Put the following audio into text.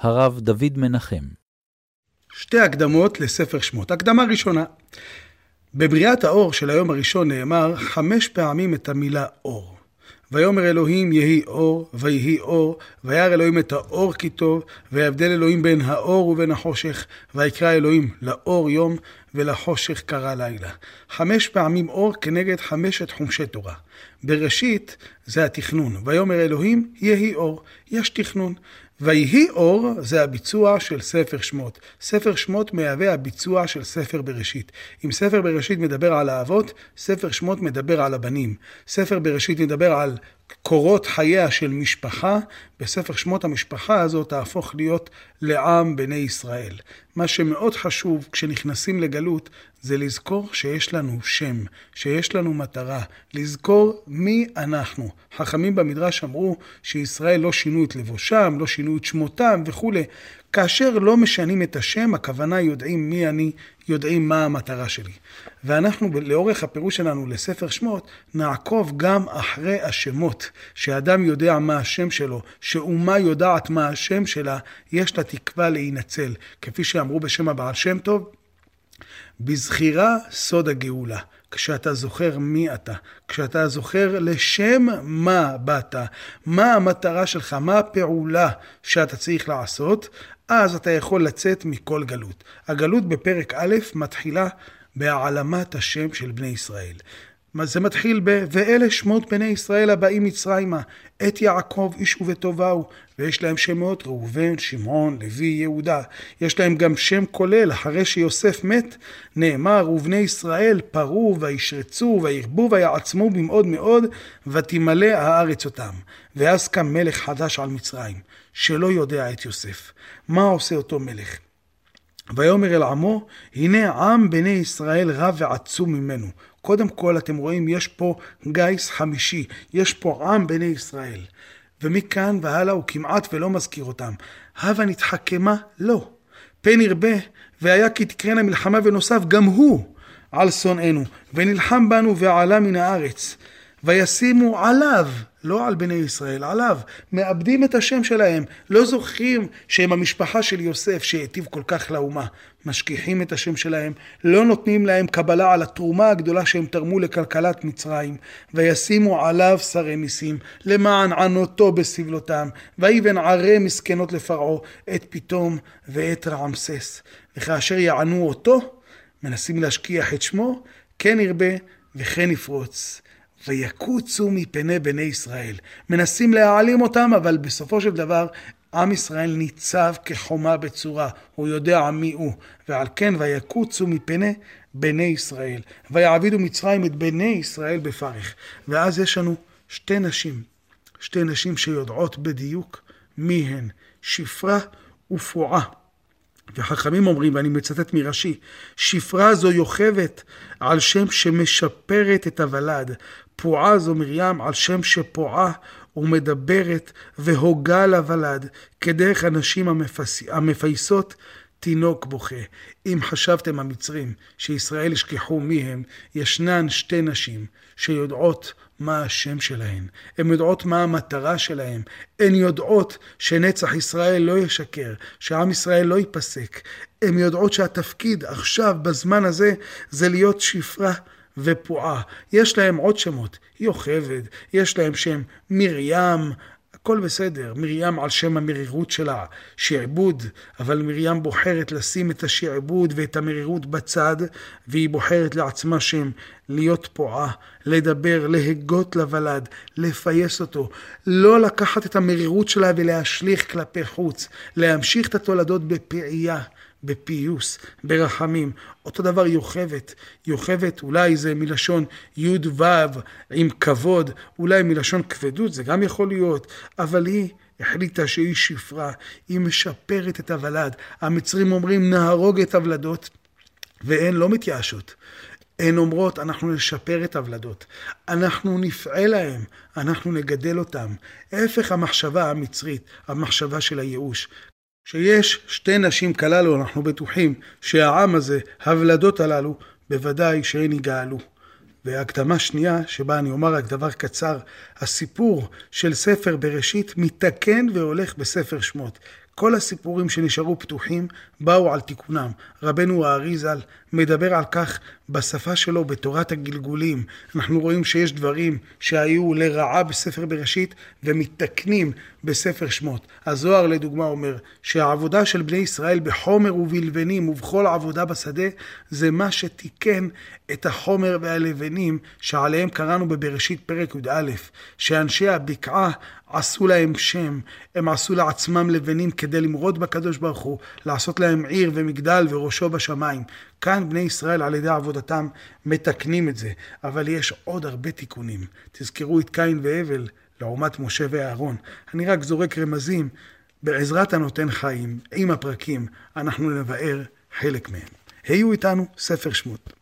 הרב דוד מנחם. שתי הקדמות לספר שמות. הקדמה ראשונה, בבריאת האור של היום הראשון נאמר חמש פעמים את המילה אור. ויאמר אלוהים יהי אור, ויהי אור, וירא אלוהים את האור כי טוב, ויבדל אלוהים בין האור ובין החושך, ויקרא אלוהים לאור יום, ולחושך קרא לילה. חמש פעמים אור כנגד חמשת חומשי תורה. בראשית זה התכנון, ויאמר אלוהים יהי אור, יש תכנון. ויהי אור זה הביצוע של ספר שמות. ספר שמות מהווה הביצוע של ספר בראשית. אם ספר בראשית מדבר על האבות, ספר שמות מדבר על הבנים. ספר בראשית מדבר על קורות חייה של משפחה, בספר שמות המשפחה הזאת תהפוך להיות לעם בני ישראל. מה שמאוד חשוב כשנכנסים לגלות זה לזכור שיש לנו שם, שיש לנו מטרה, לזכור מי אנחנו. חכמים במדרש אמרו שישראל לא שינו את לבושם, לא שינו את שמותם וכולי. כאשר לא משנים את השם, הכוונה יודעים מי אני, יודעים מה המטרה שלי. ואנחנו לאורך הפירוש שלנו לספר שמות, נעקוב גם אחרי השמות, שאדם יודע מה השם שלו, שאומה יודעת מה השם שלה, יש לה תקווה להינצל. כפי שאמרו בשם הבעל שם טוב, בזכירה סוד הגאולה. כשאתה זוכר מי אתה, כשאתה זוכר לשם מה באת, מה המטרה שלך, מה הפעולה שאתה צריך לעשות, אז אתה יכול לצאת מכל גלות. הגלות בפרק א' מתחילה בהעלמת השם של בני ישראל. זה מתחיל ב... ואלה שמות בני ישראל הבאים מצרימה, את יעקב איש ובטובהו, ויש להם שמות ראובן, שמעון, לוי, יהודה. יש להם גם שם כולל, אחרי שיוסף מת, נאמר, ובני ישראל פרו וישרצו וירבו ויעצמו במאוד מאוד, ותמלא הארץ אותם. ואז קם מלך חדש על מצרים, שלא יודע את יוסף. מה עושה אותו מלך? ויאמר אל עמו, הנה עם בני ישראל רב ועצום ממנו. קודם כל אתם רואים, יש פה גיס חמישי, יש פה עם בני ישראל. ומכאן והלאה הוא כמעט ולא מזכיר אותם. הבה נתחכמה? לא. פן ירבה, והיה כי תקרנה מלחמה ונוסף גם הוא על שונאינו, ונלחם בנו ועלה מן הארץ. וישימו עליו, לא על בני ישראל, עליו, מאבדים את השם שלהם, לא זוכרים שהם המשפחה של יוסף שהיטיב כל כך לאומה, משכיחים את השם שלהם, לא נותנים להם קבלה על התרומה הגדולה שהם תרמו לכלכלת מצרים, וישימו עליו שרי מיסים, למען ענותו בסבלותם, ויבן ערי מסכנות לפרעה, את פתאום ואת רעמסס, וכאשר יענו אותו, מנסים להשכיח את שמו, כן ירבה וכן יפרוץ. ויקוצו מפני בני ישראל. מנסים להעלים אותם, אבל בסופו של דבר עם ישראל ניצב כחומה בצורה, הוא יודע מי הוא, ועל כן ויקוצו מפני בני ישראל. ויעבידו מצרים את בני ישראל בפרך. ואז יש לנו שתי נשים, שתי נשים שיודעות בדיוק מי הן, שפרה ופועה. וחכמים אומרים, ואני מצטט מרש"י, שפרה זו יוכבת על שם שמשפרת את הוולד, פועה זו מרים על שם שפועה ומדברת והוגה לוולד, כדרך הנשים המפס... המפייסות תינוק בוכה. אם חשבתם המצרים שישראל ישכחו מי הם, ישנן שתי נשים שיודעות מה השם שלהן. הן יודעות מה המטרה שלהן. הן יודעות שנצח ישראל לא ישקר, שעם ישראל לא ייפסק. הן יודעות שהתפקיד עכשיו, בזמן הזה, זה להיות שפרה ופועה. יש להם עוד שמות, יוכבד, יש להם שם מרים, הכל בסדר, מרים על שם המרירות של השעבוד, אבל מרים בוחרת לשים את השעבוד ואת המרירות בצד, והיא בוחרת לעצמה שם להיות פועה, לדבר, להגות לוולד, לפייס אותו, לא לקחת את המרירות שלה ולהשליך כלפי חוץ, להמשיך את התולדות בפעייה. בפיוס, ברחמים. אותו דבר יוכבת. יוכבת אולי זה מלשון י"ו עם כבוד, אולי מלשון כבדות, זה גם יכול להיות, אבל היא החליטה שהיא שפרה, היא משפרת את הוולד. המצרים אומרים נהרוג את הוולדות, והן לא מתייאשות. הן אומרות, אנחנו נשפר את הוולדות, אנחנו נפעל להם, אנחנו נגדל אותם. ההפך המחשבה המצרית, המחשבה של הייאוש. שיש שתי נשים כללו, אנחנו בטוחים שהעם הזה, הוולדות הללו, בוודאי שהן יגאלו. והקדמה שנייה, שבה אני אומר רק דבר קצר, הסיפור של ספר בראשית מתקן והולך בספר שמות. כל הסיפורים שנשארו פתוחים באו על תיקונם. רבנו האריזל מדבר על כך בשפה שלו בתורת הגלגולים. אנחנו רואים שיש דברים שהיו לרעה בספר בראשית ומתקנים בספר שמות. הזוהר לדוגמה אומר שהעבודה של בני ישראל בחומר ובלבנים ובכל עבודה בשדה זה מה שתיקן את החומר והלבנים שעליהם קראנו בבראשית פרק י"א, שאנשי הבקעה עשו להם שם, הם עשו לעצמם לבנים כדי למרוד בקדוש ברוך הוא, לעשות להם עיר ומגדל וראשו בשמיים. כאן בני ישראל על ידי עבודתם מתקנים את זה, אבל יש עוד הרבה תיקונים. תזכרו את קין והבל לעומת משה ואהרון. אני רק זורק רמזים, בעזרת הנותן חיים, עם הפרקים, אנחנו נבאר חלק מהם. היו איתנו ספר שמות.